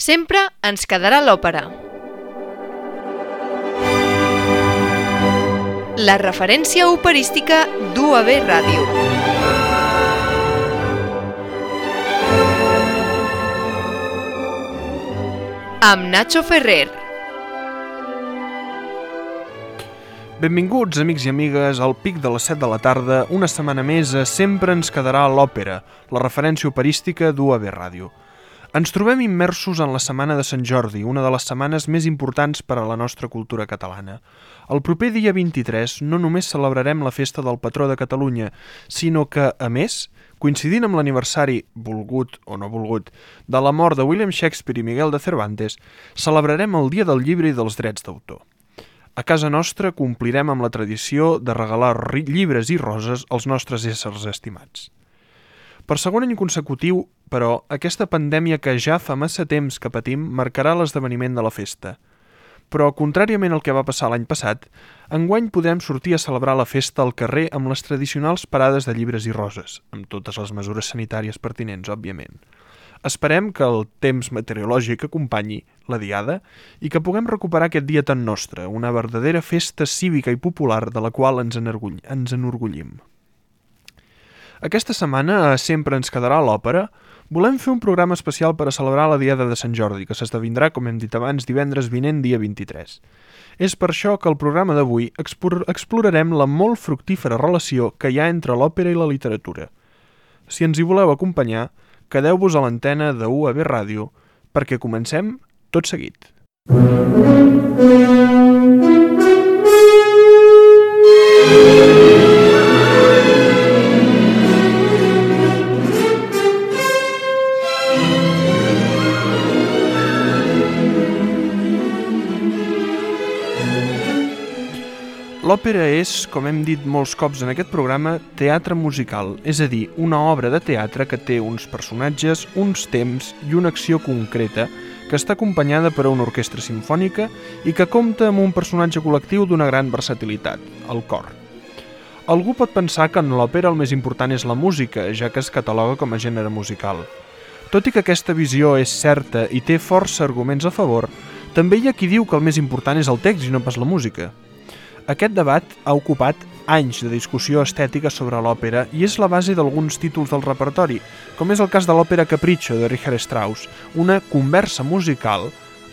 Sempre ens quedarà l'òpera. La referència operística d'UAB Ràdio. Amb Nacho Ferrer. Benvinguts, amics i amigues, al pic de les 7 de la tarda, una setmana més a Sempre ens quedarà l'òpera, la referència operística d'UAB Ràdio. Ens trobem immersos en la Setmana de Sant Jordi, una de les setmanes més importants per a la nostra cultura catalana. El proper dia 23 no només celebrarem la festa del patró de Catalunya, sinó que, a més, coincidint amb l'aniversari, volgut o no volgut, de la mort de William Shakespeare i Miguel de Cervantes, celebrarem el Dia del Llibre i dels Drets d'Autor. A casa nostra complirem amb la tradició de regalar llibres i roses als nostres éssers estimats. Per segon any consecutiu, però, aquesta pandèmia que ja fa massa temps que patim marcarà l'esdeveniment de la festa. Però, contràriament al que va passar l'any passat, enguany podrem sortir a celebrar la festa al carrer amb les tradicionals parades de llibres i roses, amb totes les mesures sanitàries pertinents, òbviament. Esperem que el temps meteorològic acompanyi la diada i que puguem recuperar aquest dia tan nostre, una verdadera festa cívica i popular de la qual ens, ens enorgullim. Aquesta setmana, sempre ens quedarà l'òpera, volem fer un programa especial per a celebrar la Diada de Sant Jordi, que s'esdevindrà, com hem dit abans, divendres vinent, dia 23. És per això que el programa d'avui explorarem la molt fructífera relació que hi ha entre l'òpera i la literatura. Si ens hi voleu acompanyar, quedeu-vos a l'antena de UAB Ràdio, perquè comencem tot seguit. L'òpera és, com hem dit molts cops en aquest programa, teatre musical, és a dir, una obra de teatre que té uns personatges, uns temps i una acció concreta que està acompanyada per una orquestra sinfònica i que compta amb un personatge col·lectiu d'una gran versatilitat, el cor. Algú pot pensar que en l'òpera el més important és la música, ja que es cataloga com a gènere musical. Tot i que aquesta visió és certa i té força arguments a favor, també hi ha qui diu que el més important és el text i no pas la música. Aquest debat ha ocupat anys de discussió estètica sobre l'òpera i és la base d'alguns títols del repertori, com és el cas de l'òpera Capriccio de Richard Strauss, una conversa musical,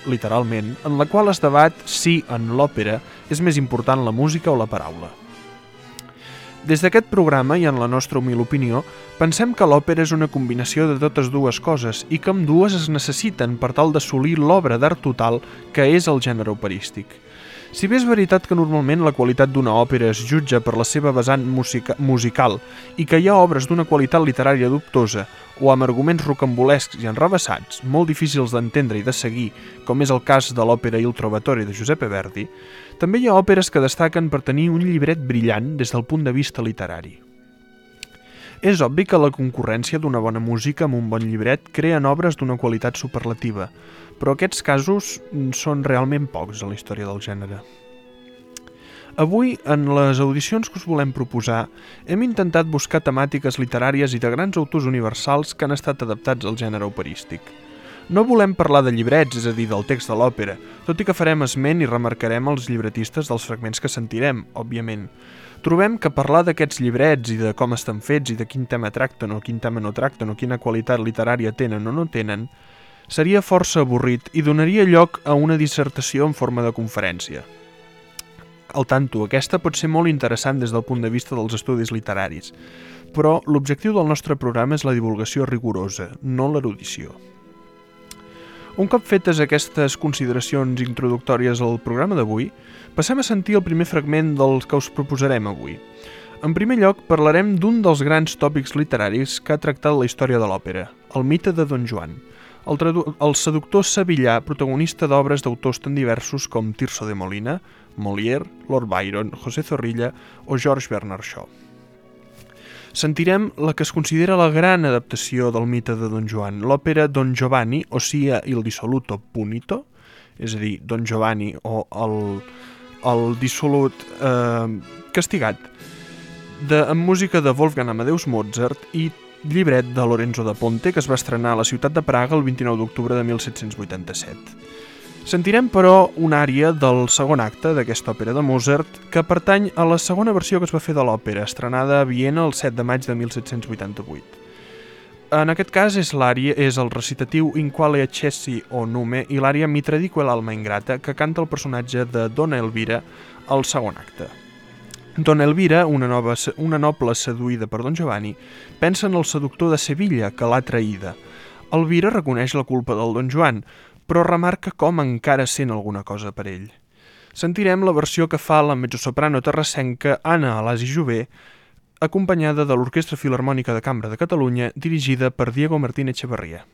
literalment, en la qual es debat si en l'òpera és més important la música o la paraula. Des d'aquest programa i en la nostra humil opinió, pensem que l'òpera és una combinació de totes dues coses i que amb dues es necessiten per tal d'assolir l'obra d'art total que és el gènere operístic. Si bé és veritat que normalment la qualitat d'una òpera es jutja per la seva vessant musica musical i que hi ha obres d'una qualitat literària dubtosa o amb arguments rocambolescs i enrevessats, molt difícils d'entendre i de seguir, com és el cas de l'òpera Il Trovatore de Giuseppe Verdi, també hi ha òperes que destaquen per tenir un llibret brillant des del punt de vista literari. És obvi que la concurrència d'una bona música amb un bon llibret creen obres d'una qualitat superlativa, però aquests casos són realment pocs a la història del gènere. Avui, en les audicions que us volem proposar, hem intentat buscar temàtiques literàries i de grans autors universals que han estat adaptats al gènere operístic. No volem parlar de llibrets, és a dir, del text de l'òpera, tot i que farem esment i remarcarem els llibretistes dels fragments que sentirem, òbviament. Trobem que parlar d'aquests llibrets i de com estan fets i de quin tema tracten o quin tema no tracten o quina qualitat literària tenen o no tenen seria força avorrit i donaria lloc a una dissertació en forma de conferència. Al tanto, aquesta pot ser molt interessant des del punt de vista dels estudis literaris, però l'objectiu del nostre programa és la divulgació rigorosa, no l'erudició. Un cop fetes aquestes consideracions introductòries al programa d'avui, passem a sentir el primer fragment dels que us proposarem avui. En primer lloc, parlarem d'un dels grans tòpics literaris que ha tractat la història de l'òpera, el mite de Don Joan, el, el seductor sevillà, protagonista d'obres d'autors tan diversos com Tirso de Molina, Molière, Lord Byron, José Zorrilla o George Bernard Shaw. Sentirem la que es considera la gran adaptació del mite de Don Joan, l'òpera Don Giovanni, o sia il dissoluto punito, és a dir, Don Giovanni o el, el dissolut eh, castigat, de, amb música de Wolfgang Amadeus Mozart i llibret de Lorenzo da Ponte que es va estrenar a la ciutat de Praga el 29 d'octubre de 1787. Sentirem, però, una àrea del segon acte d'aquesta òpera de Mozart que pertany a la segona versió que es va fer de l'òpera, estrenada a Viena el 7 de maig de 1788. En aquest cas és l'àrea és el recitatiu In quale accessi o nume i l'àrea Mi tradico l'alma ingrata que canta el personatge de Dona Elvira al segon acte. Dona Elvira, una, nova, una noble seduïda per Don Giovanni, pensa en el seductor de Sevilla que l'ha traïda. Elvira reconeix la culpa del Don Joan, però remarca com encara sent alguna cosa per ell. Sentirem la versió que fa la mezzosoprano terrassenca Anna Alasi Jové, acompanyada de l'Orquestra Filarmònica de Cambra de Catalunya, dirigida per Diego Martín Echeverría.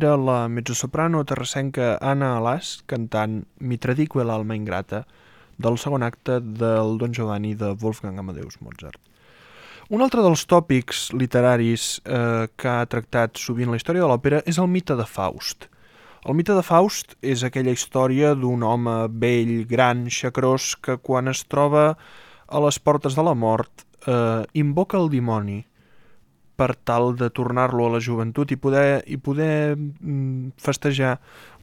Era la mezzosoprano terrassenca Anna Alas cantant Mi tradique l'alma ingrata del segon acte del Don Giovanni de Wolfgang Amadeus Mozart. Un altre dels tòpics literaris eh, que ha tractat sovint la història de l'òpera és el mite de Faust. El mite de Faust és aquella història d'un home vell, gran, xacrós, que quan es troba a les portes de la mort eh, invoca el dimoni per tal de tornar-lo a la joventut i poder, i poder mm, festejar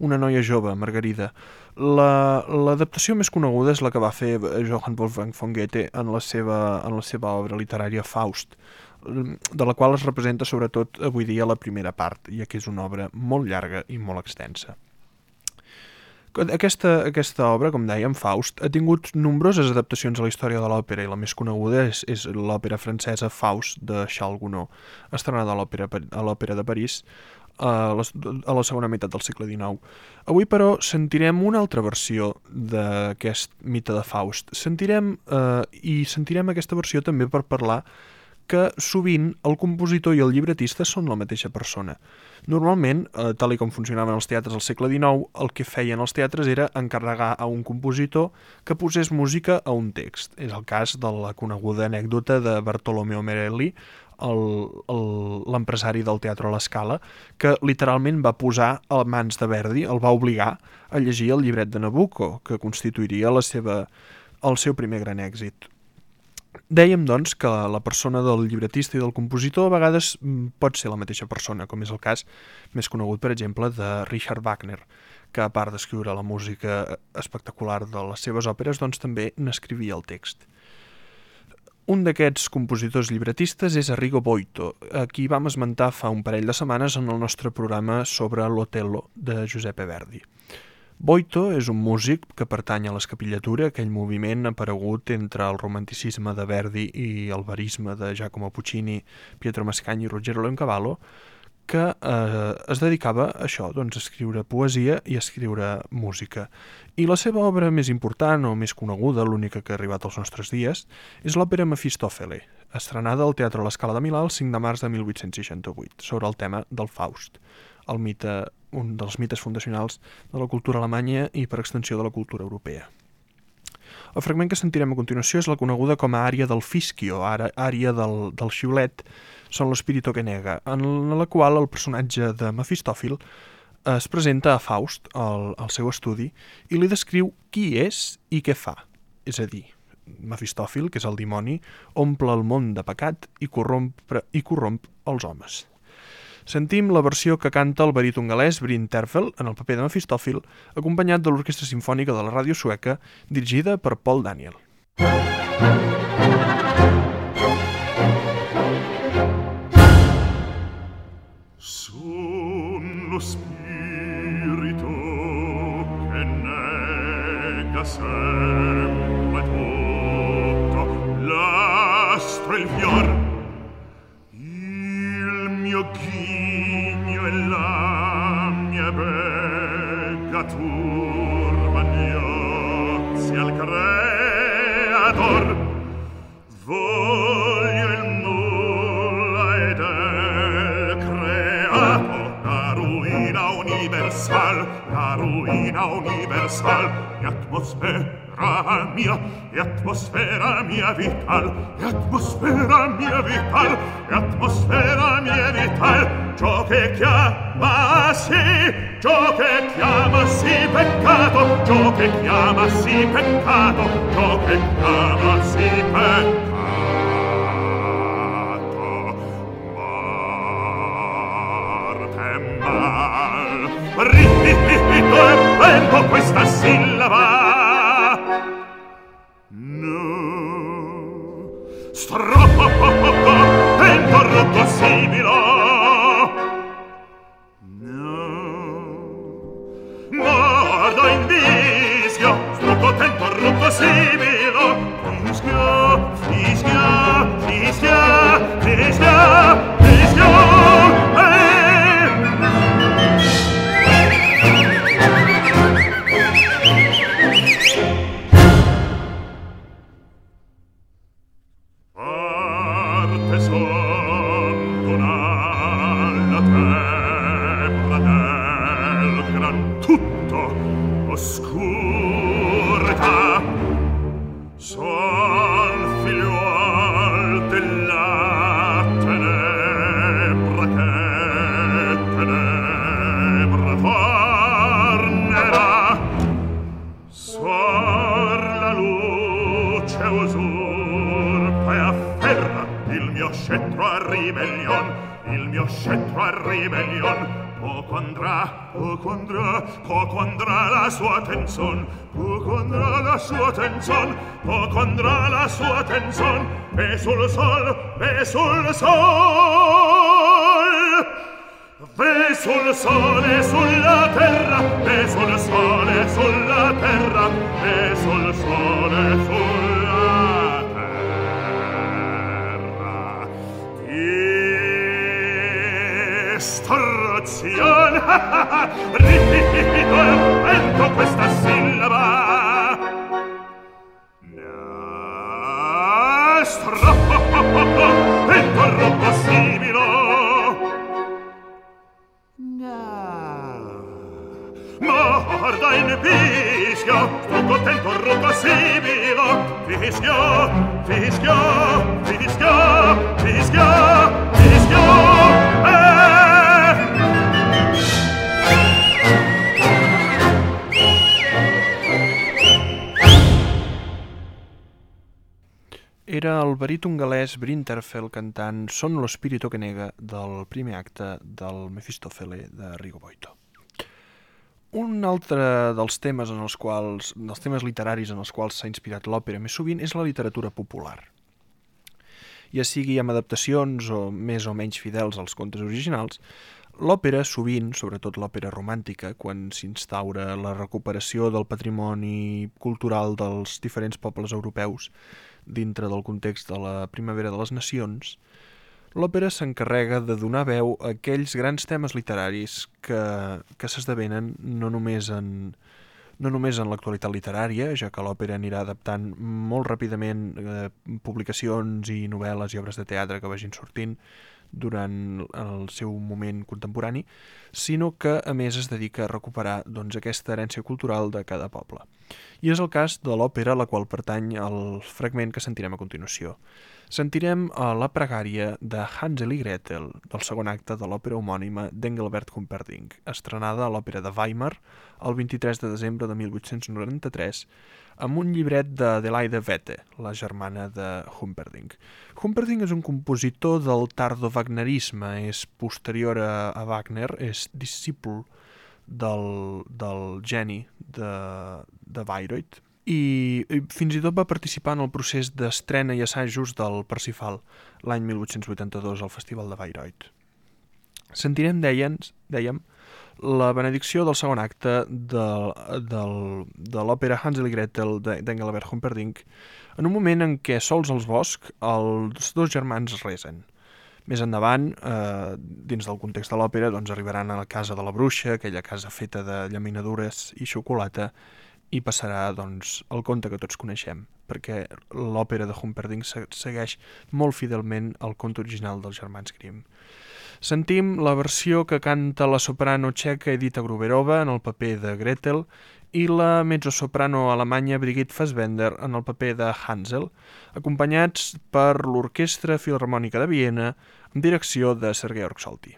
una noia jove, Margarida. L'adaptació la, més coneguda és la que va fer Johann Wolfgang von Goethe en la seva, en la seva obra literària Faust, de la qual es representa sobretot avui dia la primera part, ja que és una obra molt llarga i molt extensa. Aquesta, aquesta obra, com dèiem, Faust, ha tingut nombroses adaptacions a la història de l'òpera i la més coneguda és, és l'òpera francesa Faust de Charles Gounod, estrenada a l'òpera de París a la, a la segona meitat del segle XIX. Avui, però, sentirem una altra versió d'aquest mite de Faust. Sentirem, eh, I sentirem aquesta versió també per parlar que sovint el compositor i el llibretista són la mateixa persona. Normalment, eh, tal i com funcionaven els teatres al segle XIX, el que feien els teatres era encarregar a un compositor que posés música a un text. És el cas de la coneguda anècdota de Bartolomeo Merelli, l'empresari del Teatre a l'Escala, que literalment va posar a mans de Verdi, el va obligar a llegir el llibret de Nabucco, que constituiria la seva, el seu primer gran èxit. Dèiem, doncs, que la persona del llibretista i del compositor a vegades mm, pot ser la mateixa persona, com és el cas més conegut, per exemple, de Richard Wagner, que a part d'escriure la música espectacular de les seves òperes, doncs també n'escrivia el text. Un d'aquests compositors llibretistes és Arrigo Boito, a qui vam esmentar fa un parell de setmanes en el nostre programa sobre l'Otello de Giuseppe Verdi. Boito és un músic que pertany a l'escapillatura, aquell moviment aparegut entre el romanticisme de Verdi i el verisme de Giacomo Puccini, Pietro Mascagni i Ruggero Leoncavallo, que eh, es dedicava a això, doncs, a escriure poesia i a escriure música. I la seva obra més important o més coneguda, l'única que ha arribat als nostres dies, és l'òpera Mefistòfele, estrenada al Teatre a l'Escala de Milà el 5 de març de 1868, sobre el tema del Faust el mite, un dels mites fundacionals de la cultura alemanya i per extensió de la cultura europea. El fragment que sentirem a continuació és la coneguda com a àrea del Fischio, ara, àrea del, del xiulet, són l'espíritu que nega, en la qual el personatge de Mefistòfil es presenta a Faust, al, al seu estudi, i li descriu qui és i què fa. És a dir, Mefistòfil, que és el dimoni, omple el món de pecat i corromp, i corromp els homes. Sentim la versió que canta el baríton galès Bryn Terfel en el paper de Mefistòfil, acompanyat de l'Orquestra Simfònica de la Ràdio Sueca, dirigida per Paul Daniel. Sono spirito che nega sempre natur magnozzi al creator. Voglio il nulla ed el creato la ruina universal la ruina universal e atmosfera mia e atmosfera mia vital e atmosfera mia vital e atmosfera mia vital ciò che chiama sì Ciò che chiama chiamassi peccato, ciò che chiama chiamassi peccato, ciò che chiama chiamassi peccato. ribellion il mio scettro a ribellion poco andrà poco andrà poco andrà la sua tenzon poco andrà la sua tenzon poco andrà la sua tenzon e sul sol e sul sol. Ve sul sole sulla terra, ve sul sole sulla terra, ve sul sole sulla terra. situazione Ripito e vento questa sillaba. Nastro vento robo similo. No morda in fischio sto contento robo similo. Fischio fischio fischio fischio fischio. Era el baríton galès Brinterfell cantant Son lo spirito que nega del primer acte del Mefistofele de Rigo Boito. Un altre dels temes en els quals, dels temes literaris en els quals s'ha inspirat l'òpera més sovint és la literatura popular. Ja sigui amb adaptacions o més o menys fidels als contes originals, l'òpera sovint, sobretot l'òpera romàntica, quan s'instaura la recuperació del patrimoni cultural dels diferents pobles europeus dintre del context de la primavera de les nacions, l'òpera s'encarrega de donar veu a aquells grans temes literaris que, que s'esdevenen no només en, no només en l'actualitat literària, ja que l'òpera anirà adaptant molt ràpidament eh, publicacions i novel·les i obres de teatre que vagin sortint durant el seu moment contemporani, sinó que a més es dedica a recuperar doncs, aquesta herència cultural de cada poble. I és el cas de l'òpera a la qual pertany el fragment que sentirem a continuació. Sentirem a la pregària de Hansel i Gretel, del segon acte de l'òpera homònima d'Engelbert Humperdinck, estrenada a l'òpera de Weimar el 23 de desembre de 1893, amb un llibret d'Adelaide Wette, la germana de Humperdinck. Humperdinck és un compositor del tardo-wagnerisme, és posterior a Wagner, és discípul del, del geni de, de Bayreuth, i, fins i tot va participar en el procés d'estrena i assajos del Parsifal l'any 1882 al Festival de Bayreuth. Sentirem, deien, dèiem, la benedicció del segon acte de, de, de l'òpera Hansel i Gretel d'Engelbert Humperdinck en un moment en què sols als bosc els dos germans resen. Més endavant, eh, dins del context de l'òpera, doncs arribaran a la casa de la bruixa, aquella casa feta de llaminadures i xocolata, i passarà doncs, el conte que tots coneixem, perquè l'òpera de Humperdinck segueix molt fidelment el conte original dels germans Grimm. Sentim la versió que canta la soprano txeca Edita Gruberova en el paper de Gretel i la mezzosoprano alemanya Brigitte Fassbender en el paper de Hansel, acompanyats per l'Orquestra Filharmònica de Viena en direcció de Sergei Orksolti.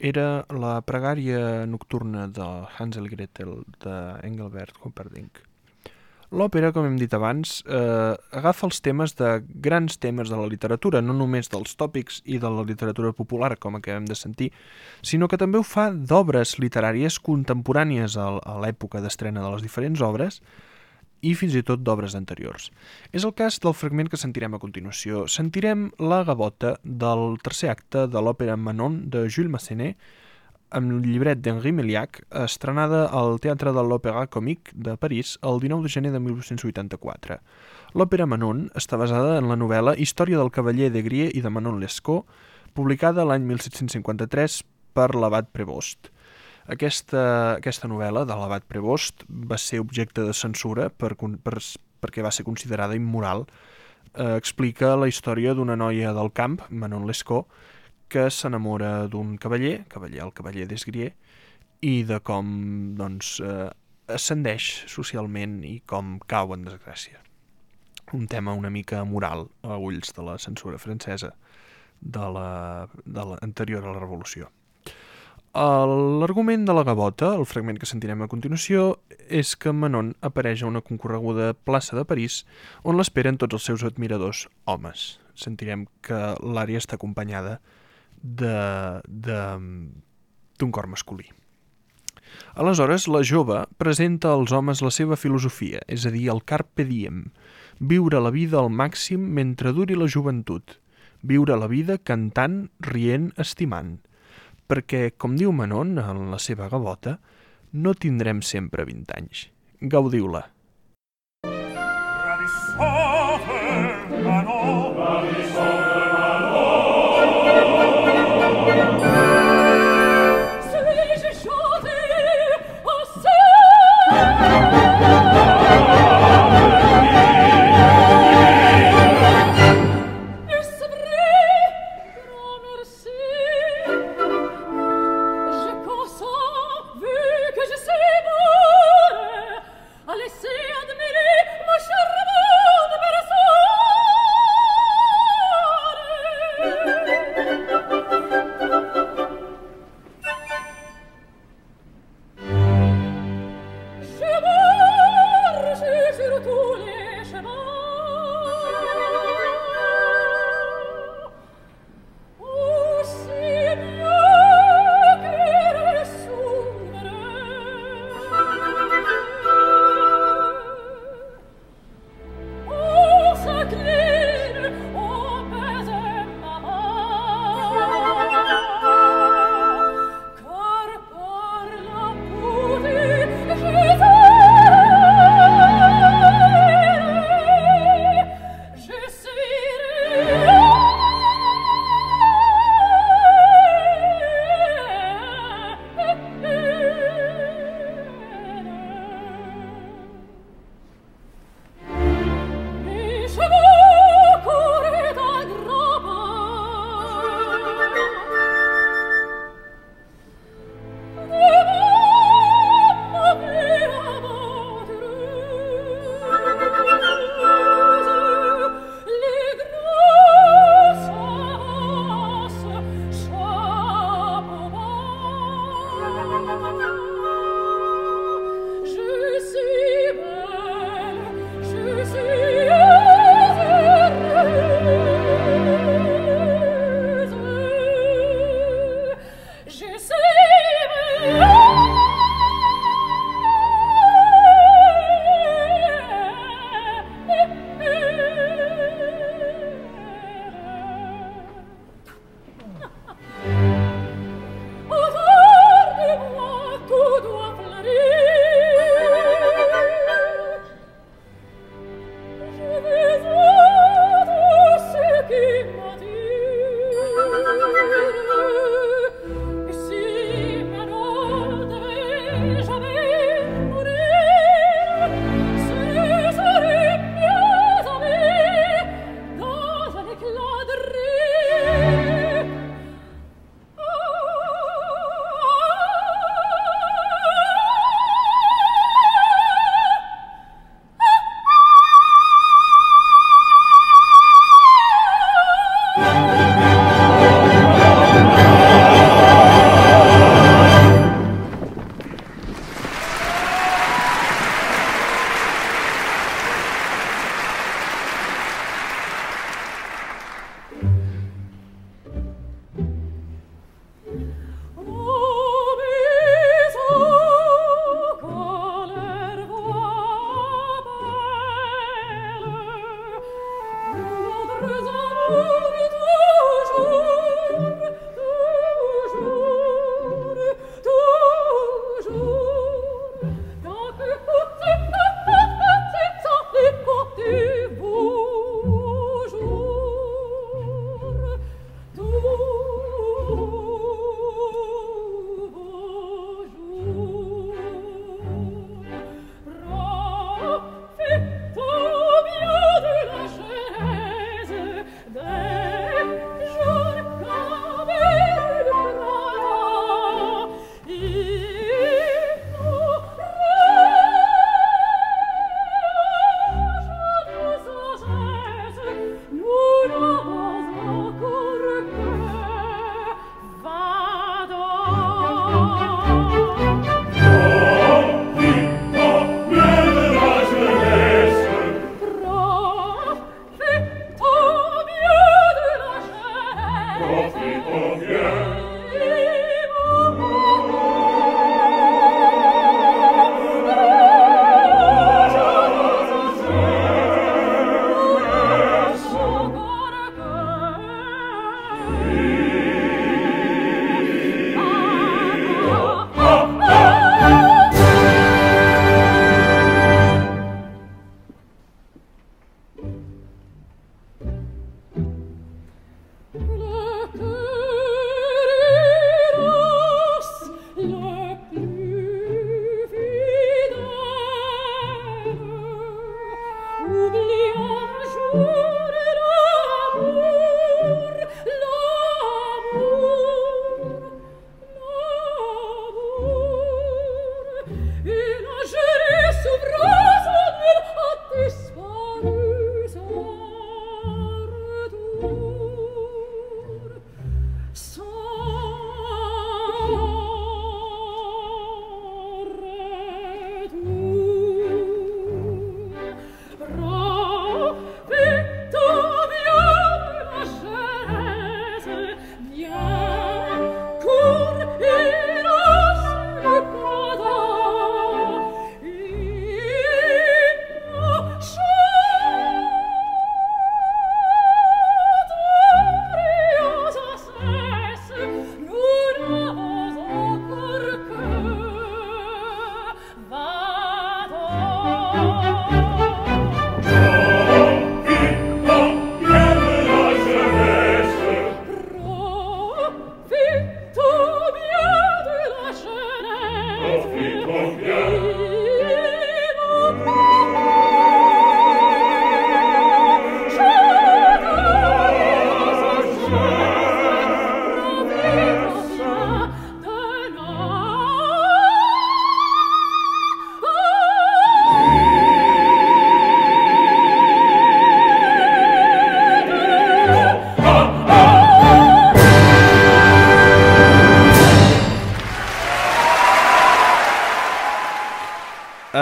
Era la pregària nocturna de Hansel Gretel d'Engelbert Humperdinck. L'òpera, com hem dit abans, eh, agafa els temes de grans temes de la literatura, no només dels tòpics i de la literatura popular, com acabem de sentir, sinó que també ho fa d'obres literàries contemporànies a l'època d'estrena de les diferents obres, i fins i tot d'obres anteriors. És el cas del fragment que sentirem a continuació. Sentirem la gavota del tercer acte de l'òpera Manon de Jules Massenet, amb el llibret d'Henri Meliac, estrenada al Teatre de l'Òpera Comique de París el 19 de gener de 1884. L'òpera Manon està basada en la novel·la Història del cavaller de Grie i de Manon Lescaut, publicada l'any 1753 per l'abat Prevost. Aquesta, aquesta novel·la de l'abat Prevost va ser objecte de censura per, per, perquè va ser considerada immoral. Eh, explica la història d'una noia del camp, Manon Lescaut, que s'enamora d'un cavaller, cavaller el cavaller d'Esgrier, i de com doncs, eh, ascendeix socialment i com cau en desgràcia. Un tema una mica moral a ulls de la censura francesa de la, de la, anterior a la Revolució. L'argument de la gavota, el fragment que sentirem a continuació, és que Manon apareix a una concorreguda plaça de París on l'esperen tots els seus admiradors homes. Sentirem que l'àrea està acompanyada d'un cor masculí. Aleshores, la jove presenta als homes la seva filosofia, és a dir, el carpe diem, viure la vida al màxim mentre duri la joventut, viure la vida cantant, rient, estimant, perquè, com diu Manon en la seva gavota, no tindrem sempre 20 anys. Gaudiu-la.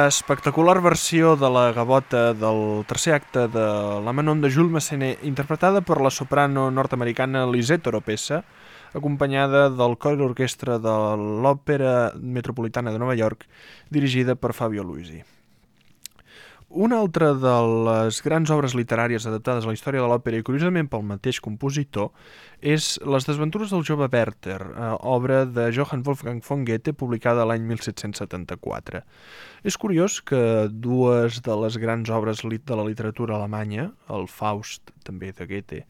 Espectacular versió de la gavota del tercer acte de la Manon de Jules Massenet, interpretada per la soprano nord-americana Lisette Oropesa, acompanyada del cor i orquestra de l'Òpera Metropolitana de Nova York, dirigida per Fabio Luisi. Una altra de les grans obres literàries adaptades a la història de l'òpera i curiosament pel mateix compositor és Les desventures del jove Werther, eh, obra de Johann Wolfgang von Goethe publicada l'any 1774. És curiós que dues de les grans obres de la literatura alemanya, el Faust també de Goethe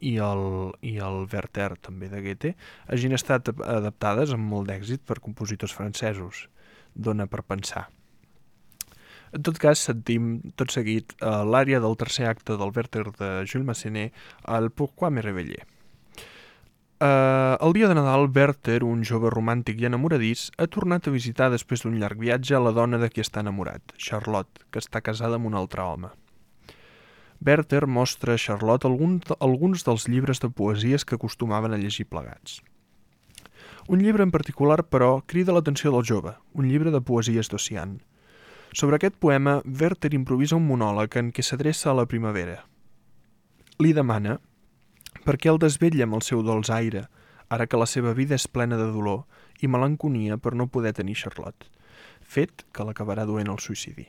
i el, i el Werther també de Goethe, hagin estat adaptades amb molt d'èxit per compositors francesos. Dona per pensar. En tot cas, sentim tot seguit uh, l'àrea del tercer acte del Werther de Jules Massenet, el Pourquoi me réveillé. Uh, el dia de Nadal, Werther, un jove romàntic i enamoradís, ha tornat a visitar després d'un llarg viatge a la dona de qui està enamorat, Charlotte, que està casada amb un altre home. Werther mostra a Charlotte algun, alguns dels llibres de poesies que acostumaven a llegir plegats. Un llibre en particular, però, crida l'atenció del jove, un llibre de poesies d'Ocean. Sobre aquest poema, Werther improvisa un monòleg en què s'adreça a la primavera. Li demana per què el desvetlla amb el seu dolç aire, ara que la seva vida és plena de dolor i melanconia per no poder tenir Charlotte, fet que l'acabarà duent al suïcidi.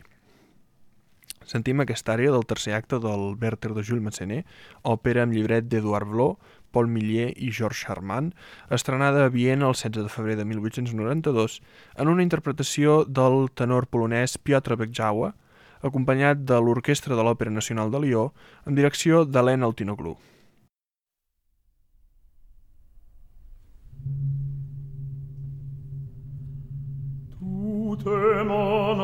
Sentim aquesta àrea del tercer acte del Werther de Jules Massenet, òpera amb llibret d'Eduard Vlot, Paul Millet i Georges Charmant, estrenada a Viena el 16 de febrer de 1892 en una interpretació del tenor polonès Piotr Bekjawa, acompanyat de l'Orquestra de l'Òpera Nacional de Lió, en direcció d'Helena Altinoglu. Est mon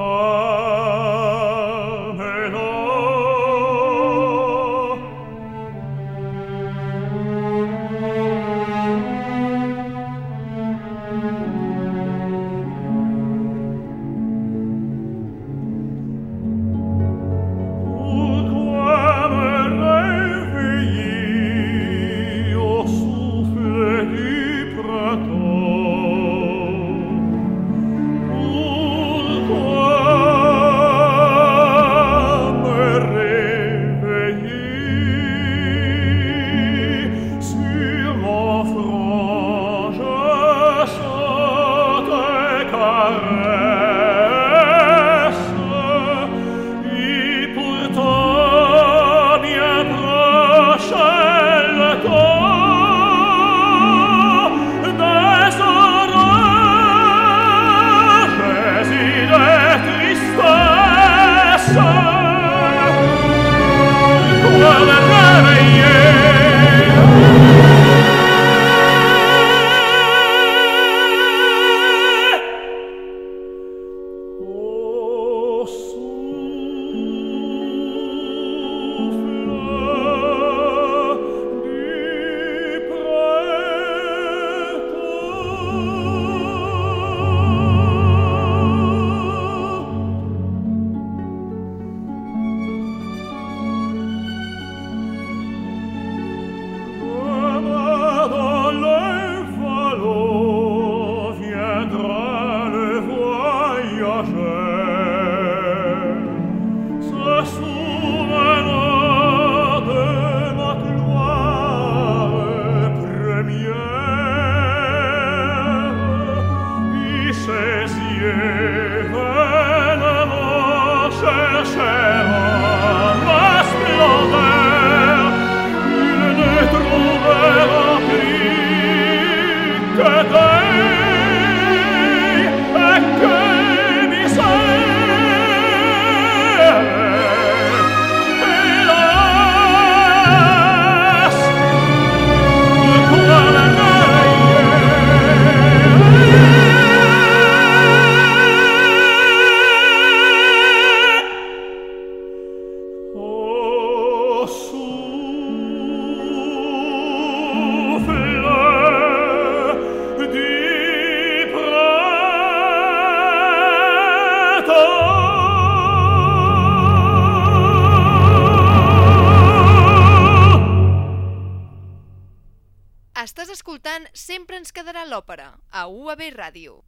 UAB Ràdio.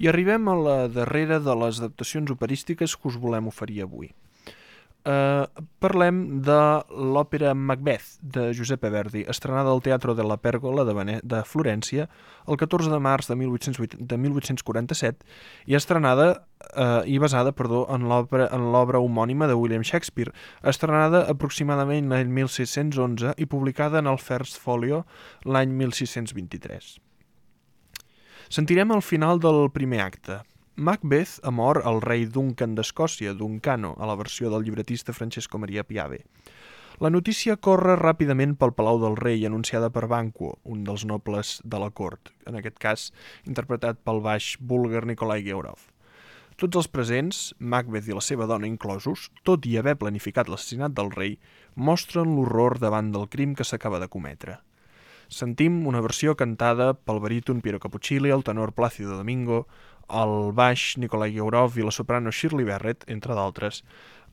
I arribem a la darrera de les adaptacions operístiques que us volem oferir avui. Uh, parlem de l'òpera Macbeth de Giuseppe Verdi, estrenada al Teatro de la Pèrgola de, Bene de Florència el 14 de març de, 1808, de 1847 i estrenada uh, i basada perdó, en l'obra homònima de William Shakespeare, estrenada aproximadament l'any 1611 i publicada en el First Folio l'any 1623. Sentirem el final del primer acte, Macbeth ha mort el rei Duncan d'Escòcia, Duncano, a la versió del llibretista Francesco Maria Piave. La notícia corre ràpidament pel Palau del Rei, anunciada per Banquo, un dels nobles de la cort, en aquest cas interpretat pel baix búlgar Nikolai Georov. Tots els presents, Macbeth i la seva dona inclosos, tot i haver planificat l'assassinat del rei, mostren l'horror davant del crim que s'acaba de cometre. Sentim una versió cantada pel baríton Piero Cappuccilli, el tenor Plácido Domingo, el baix Nikolai Geurov i la soprano Shirley Barrett, entre d'altres,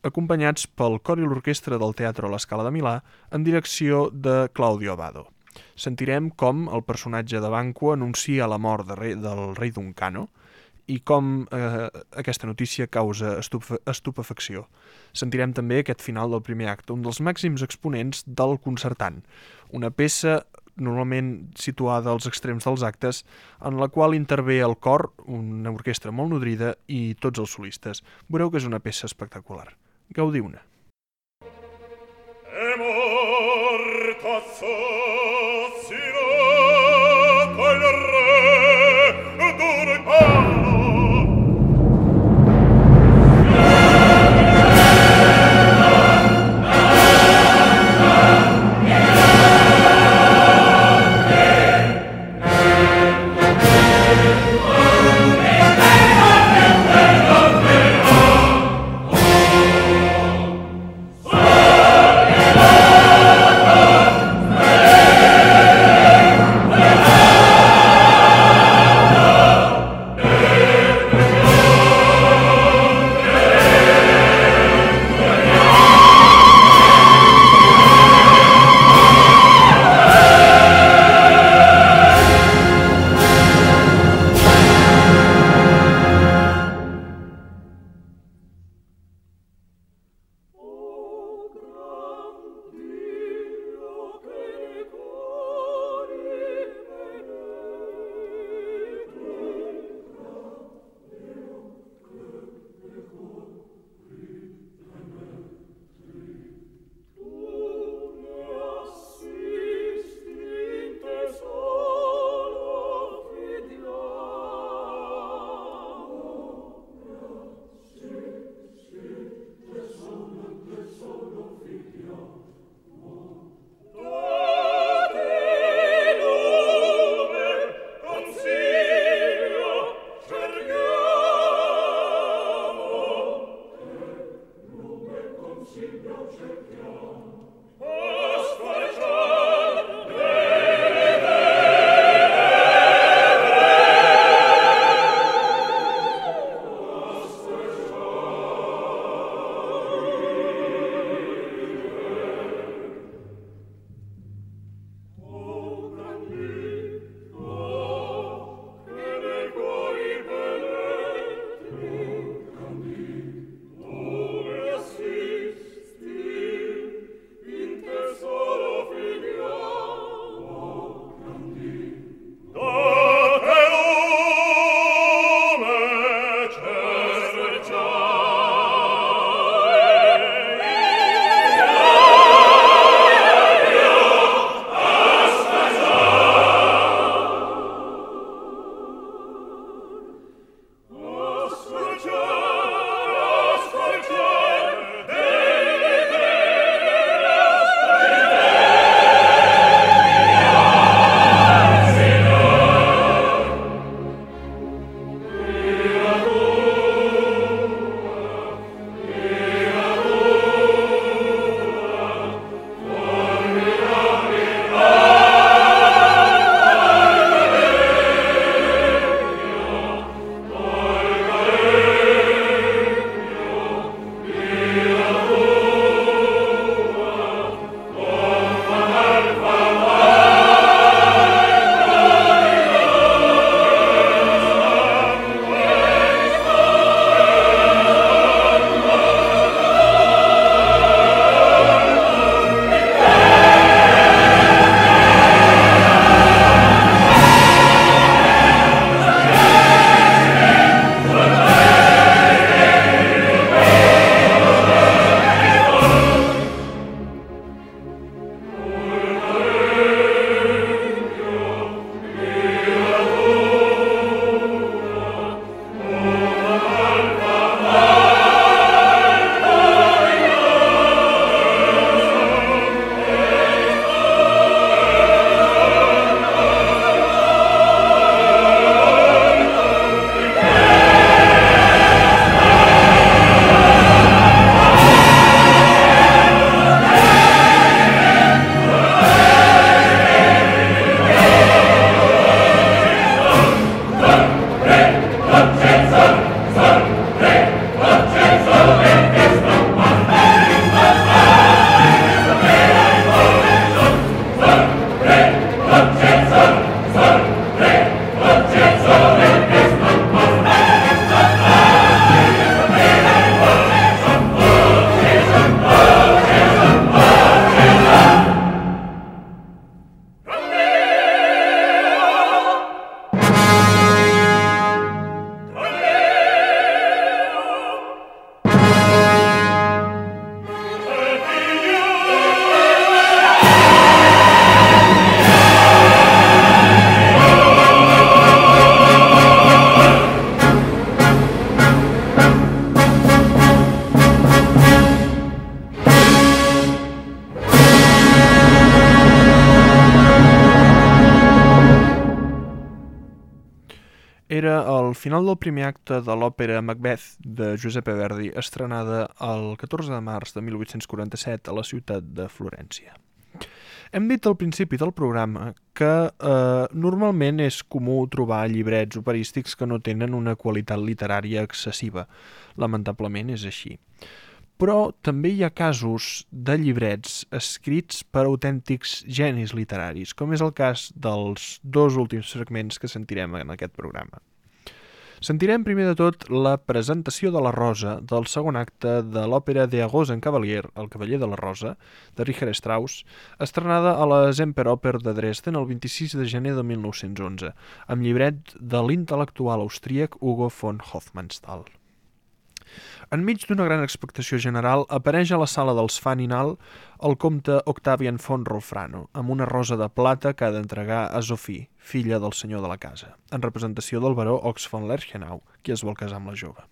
acompanyats pel cor i l'orquestra del Teatre a l'Escala de Milà en direcció de Claudio Abado. Sentirem com el personatge de Banco anuncia la mort de rei, del rei Duncano i com eh, aquesta notícia causa estupe estupefacció. Sentirem també aquest final del primer acte, un dels màxims exponents del concertant, una peça normalment situada als extrems dels actes, en la qual intervé el cor, una orquestra molt nodrida, i tots els solistes. Veureu que és una peça espectacular. Gaudiu-ne. È morto col final del primer acte de l'òpera Macbeth de Giuseppe Verdi, estrenada el 14 de març de 1847 a la ciutat de Florència. Hem dit al principi del programa que eh, normalment és comú trobar llibrets operístics que no tenen una qualitat literària excessiva. Lamentablement és així. Però també hi ha casos de llibrets escrits per autèntics genis literaris, com és el cas dels dos últims fragments que sentirem en aquest programa. Sentirem primer de tot la presentació de la Rosa del segon acte de l'òpera de Agos en Cavalier, El cavaller de la Rosa, de Richard Strauss, estrenada a la Semperoper de Dresden el 26 de gener de 1911, amb llibret de l'intel·lectual austríac Hugo von Hofmannsthal. Enmig d'una gran expectació general, apareix a la sala dels Faninal el comte Octavian von Rolfrano, amb una rosa de plata que ha d'entregar a Sophie, filla del senyor de la casa, en representació del baró Ox von Lerchenau, qui es vol casar amb la jove.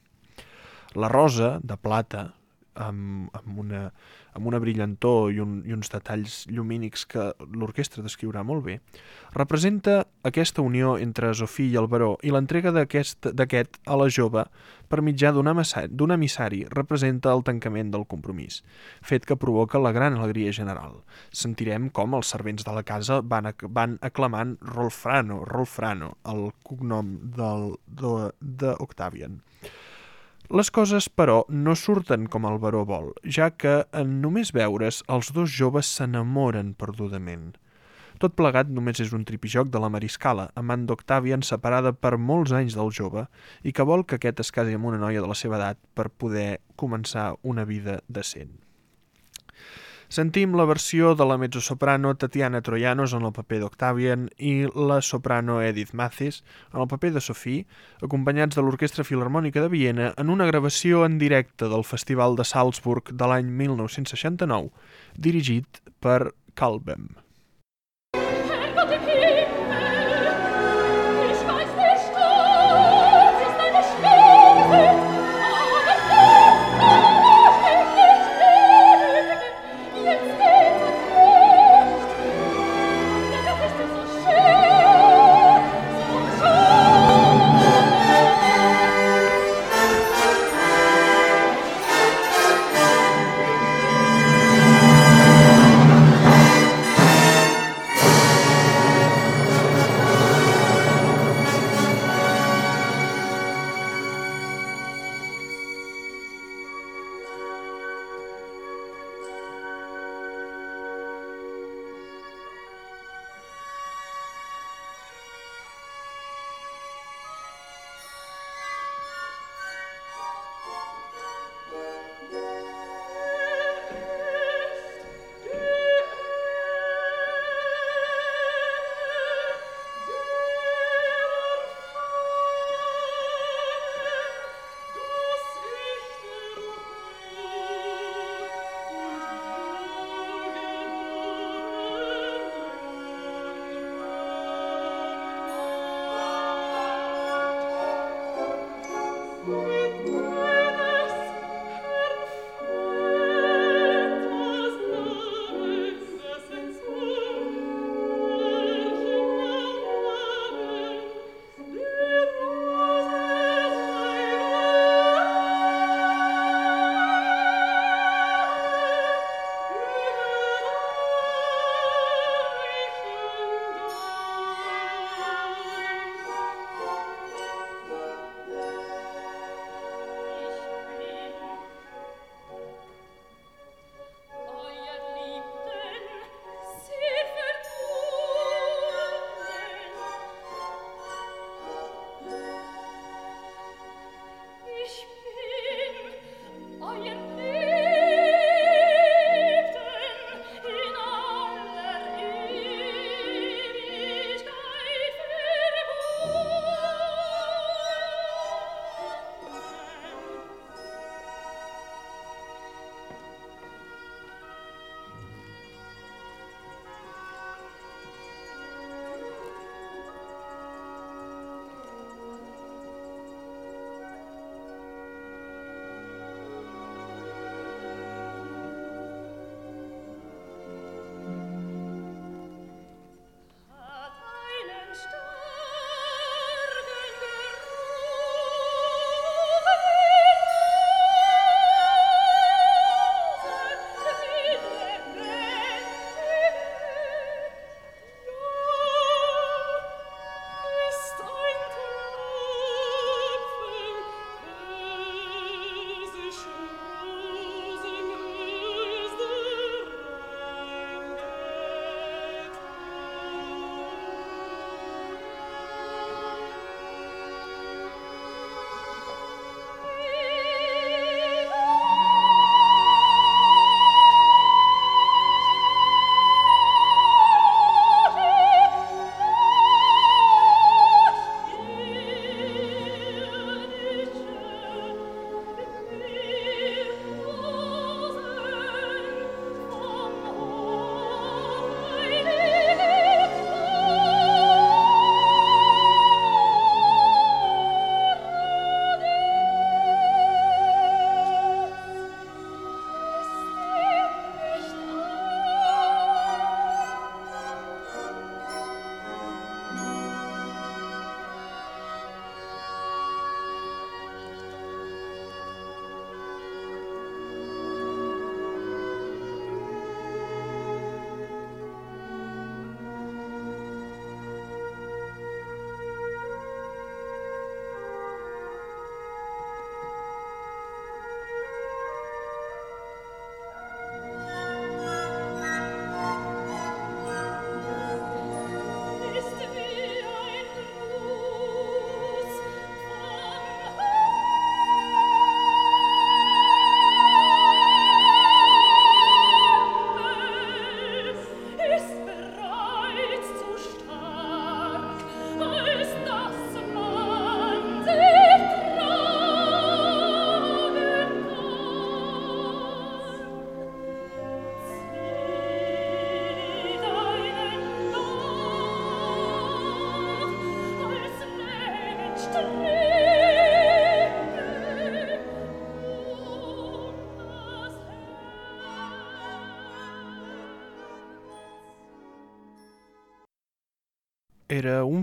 La rosa, de plata, amb, amb, una, amb una brillantor i, un, i uns detalls llumínics que l'orquestra descriurà molt bé, representa aquesta unió entre Sofí i el baró i l'entrega d'aquest a la jove per mitjà d'un emissari representa el tancament del compromís, fet que provoca la gran alegria general. Sentirem com els servents de la casa van, van aclamant Rolfrano, Rolfrano, el cognom d'Octavian. De, les coses, però, no surten com el baró vol, ja que en només veure's els dos joves s'enamoren perdudament. Tot plegat només és un tripijoc de la Mariscala, amant d'Octavian separada per molts anys del jove i que vol que aquest es casi amb una noia de la seva edat per poder començar una vida decent. Sentim la versió de la mezzosoprano Tatiana Troyanos en el paper d'Octavian i la soprano Edith Mathis en el paper de Sophie, acompanyats de l'Orquestra Filarmònica de Viena en una gravació en directe del Festival de Salzburg de l'any 1969, dirigit per Kalbem.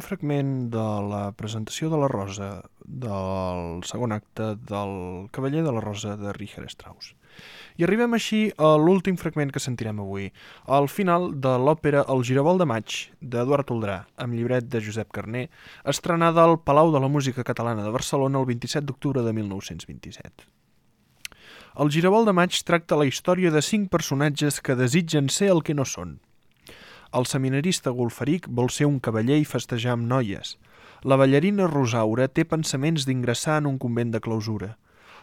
Fragment de la presentació de la Rosa del segon acte del Cavaller de la Rosa de Richard Strauss. I arribem així a l'últim fragment que sentirem avui, al final de l'òpera El Girabol de maig, d'Eduard Oldrà, amb llibret de Josep Carné, estrenada al Palau de la Música Catalana de Barcelona el 27 d'octubre de 1927. El Girabol de maig tracta la història de cinc personatges que desitgen ser el que no són – el seminarista Golferic vol ser un cavaller i festejar amb noies. La ballarina Rosaura té pensaments d'ingressar en un convent de clausura.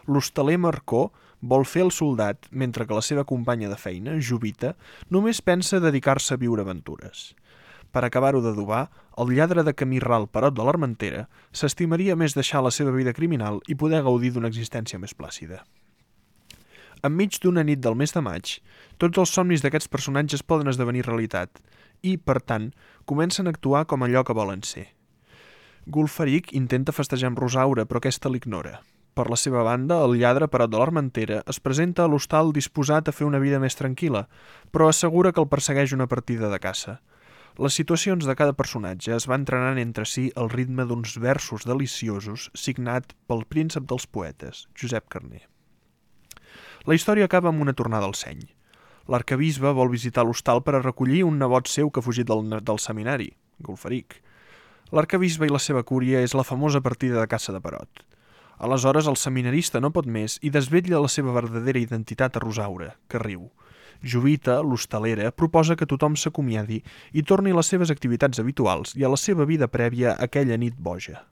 L'hostaler Marcó vol fer el soldat, mentre que la seva companya de feina, Jovita, només pensa dedicar-se a viure aventures. Per acabar-ho d'adobar, el lladre de camí ral Perot de l'Armentera s'estimaria més deixar la seva vida criminal i poder gaudir d'una existència més plàcida. Enmig d'una nit del mes de maig, tots els somnis d'aquests personatges poden esdevenir realitat i, per tant, comencen a actuar com allò que volen ser. Gulfaric intenta festejar amb Rosaura, però aquesta l'ignora. Per la seva banda, el lladre Perot de l'Armentera es presenta a l'hostal disposat a fer una vida més tranquil·la, però assegura que el persegueix una partida de caça. Les situacions de cada personatge es van entrenant entre si al ritme d'uns versos deliciosos signat pel príncep dels poetes, Josep Carner. La història acaba amb una tornada al seny l'arcabisbe vol visitar l'hostal per a recollir un nebot seu que ha fugit del, del seminari, Golferic. L'arcabisbe i la seva cúria és la famosa partida de caça de Perot. Aleshores el seminarista no pot més i desvetlla la seva verdadera identitat a Rosaura, que riu. Jovita, l'hostalera, proposa que tothom s'acomiadi i torni a les seves activitats habituals i a la seva vida prèvia aquella nit boja.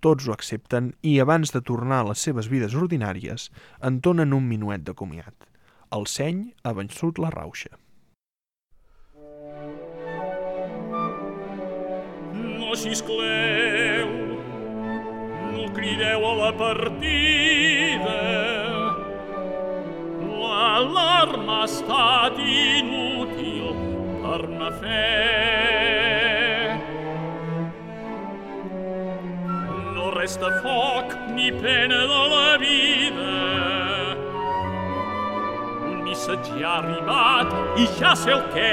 Tots ho accepten i, abans de tornar a les seves vides ordinàries, entonen un minuet de comiat. El seny ha vençut la rauxa. No xiscleu, no crideu a la partida. L'alarma ha estat inútil per una fe. No resta foc ni pena de la vida missatger ha arribat i ja sé el què.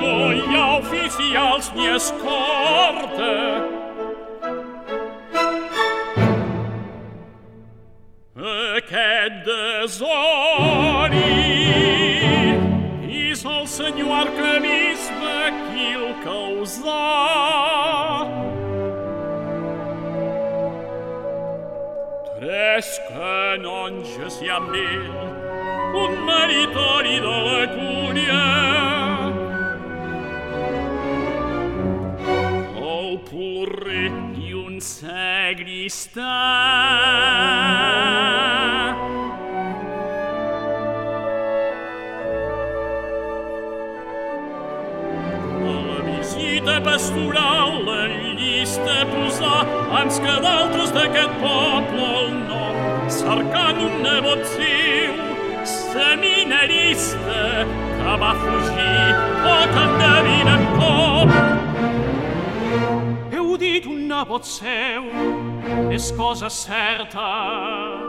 No hi ha oficials ni escorta. Aquest desori és el senyor arcabisbe qui el causà. Tres canonges hi ha amb ell, un meritori de la cúria. El porrer i un sagristà. A la visita pastoral triste pusa, ans gewaltus decet popol non, sarcanum nevotium, seminariste, va fugir o candavinem cop. E udit una voceum, es cosa certa,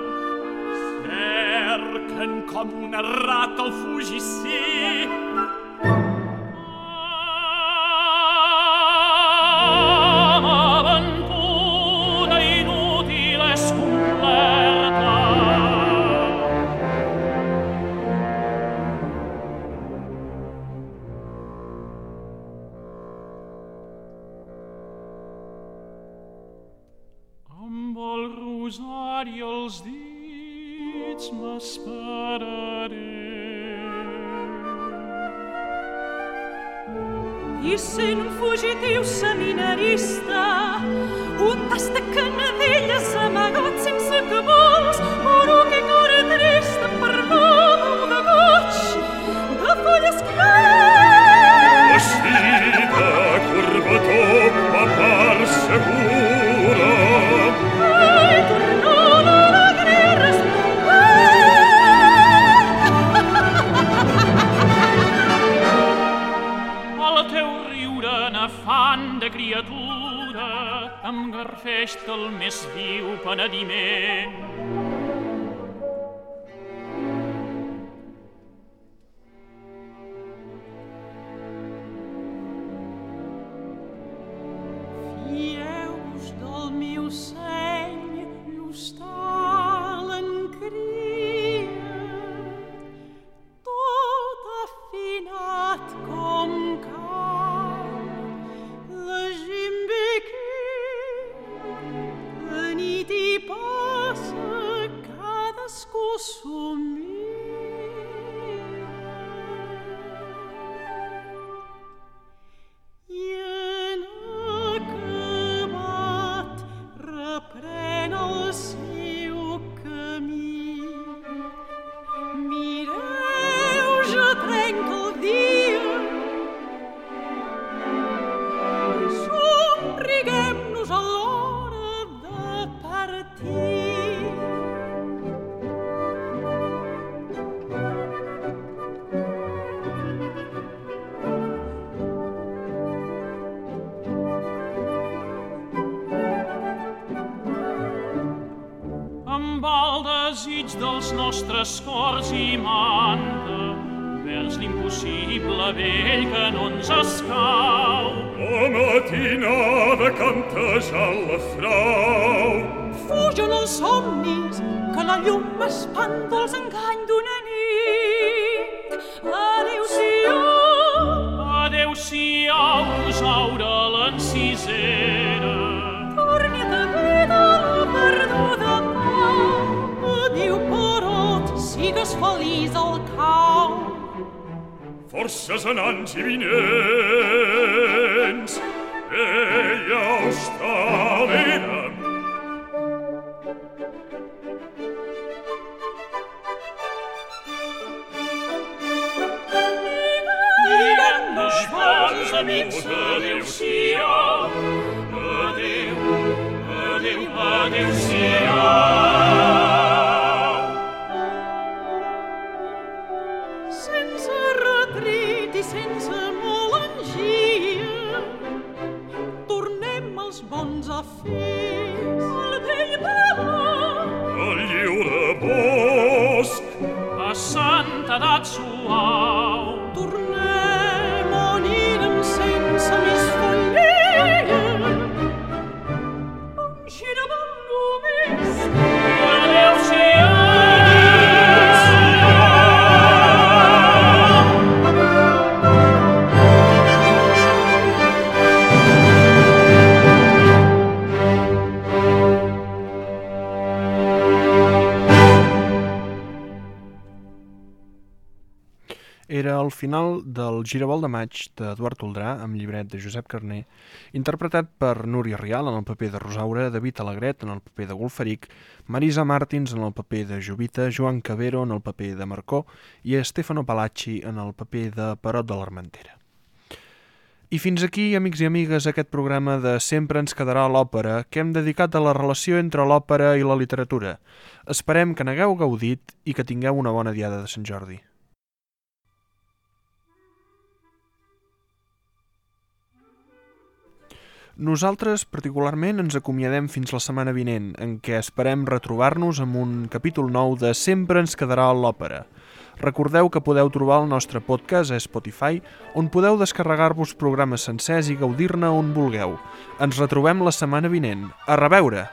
Cercen com un al fugissi, Christ. ferește-l més viu penediment. Cors i manta vers l'impossible vell que no ens escau. lascia sananci vinens e io stavenam Digan nos vos amics adeu-siau Adeu, adeu, adeu-siau El final del Giravolt de maig d'Eduard Toldrà amb llibret de Josep Carné, interpretat per Núria Rial en el paper de Rosaura, David Alegret en el paper de Golferic, Marisa Martins en el paper de Jovita, Joan Cabero en el paper de Marcó i Stefano Palacci en el paper de Perot de l'Armentera. I fins aquí, amics i amigues, aquest programa de Sempre ens quedarà l'òpera que hem dedicat a la relació entre l'òpera i la literatura. Esperem que n'hagueu gaudit i que tingueu una bona diada de Sant Jordi. Nosaltres, particularment, ens acomiadem fins la setmana vinent, en què esperem retrobar-nos amb un capítol nou de Sempre ens quedarà l'òpera. Recordeu que podeu trobar el nostre podcast a Spotify, on podeu descarregar-vos programes sencers i gaudir-ne on vulgueu. Ens retrobem la setmana vinent. A reveure!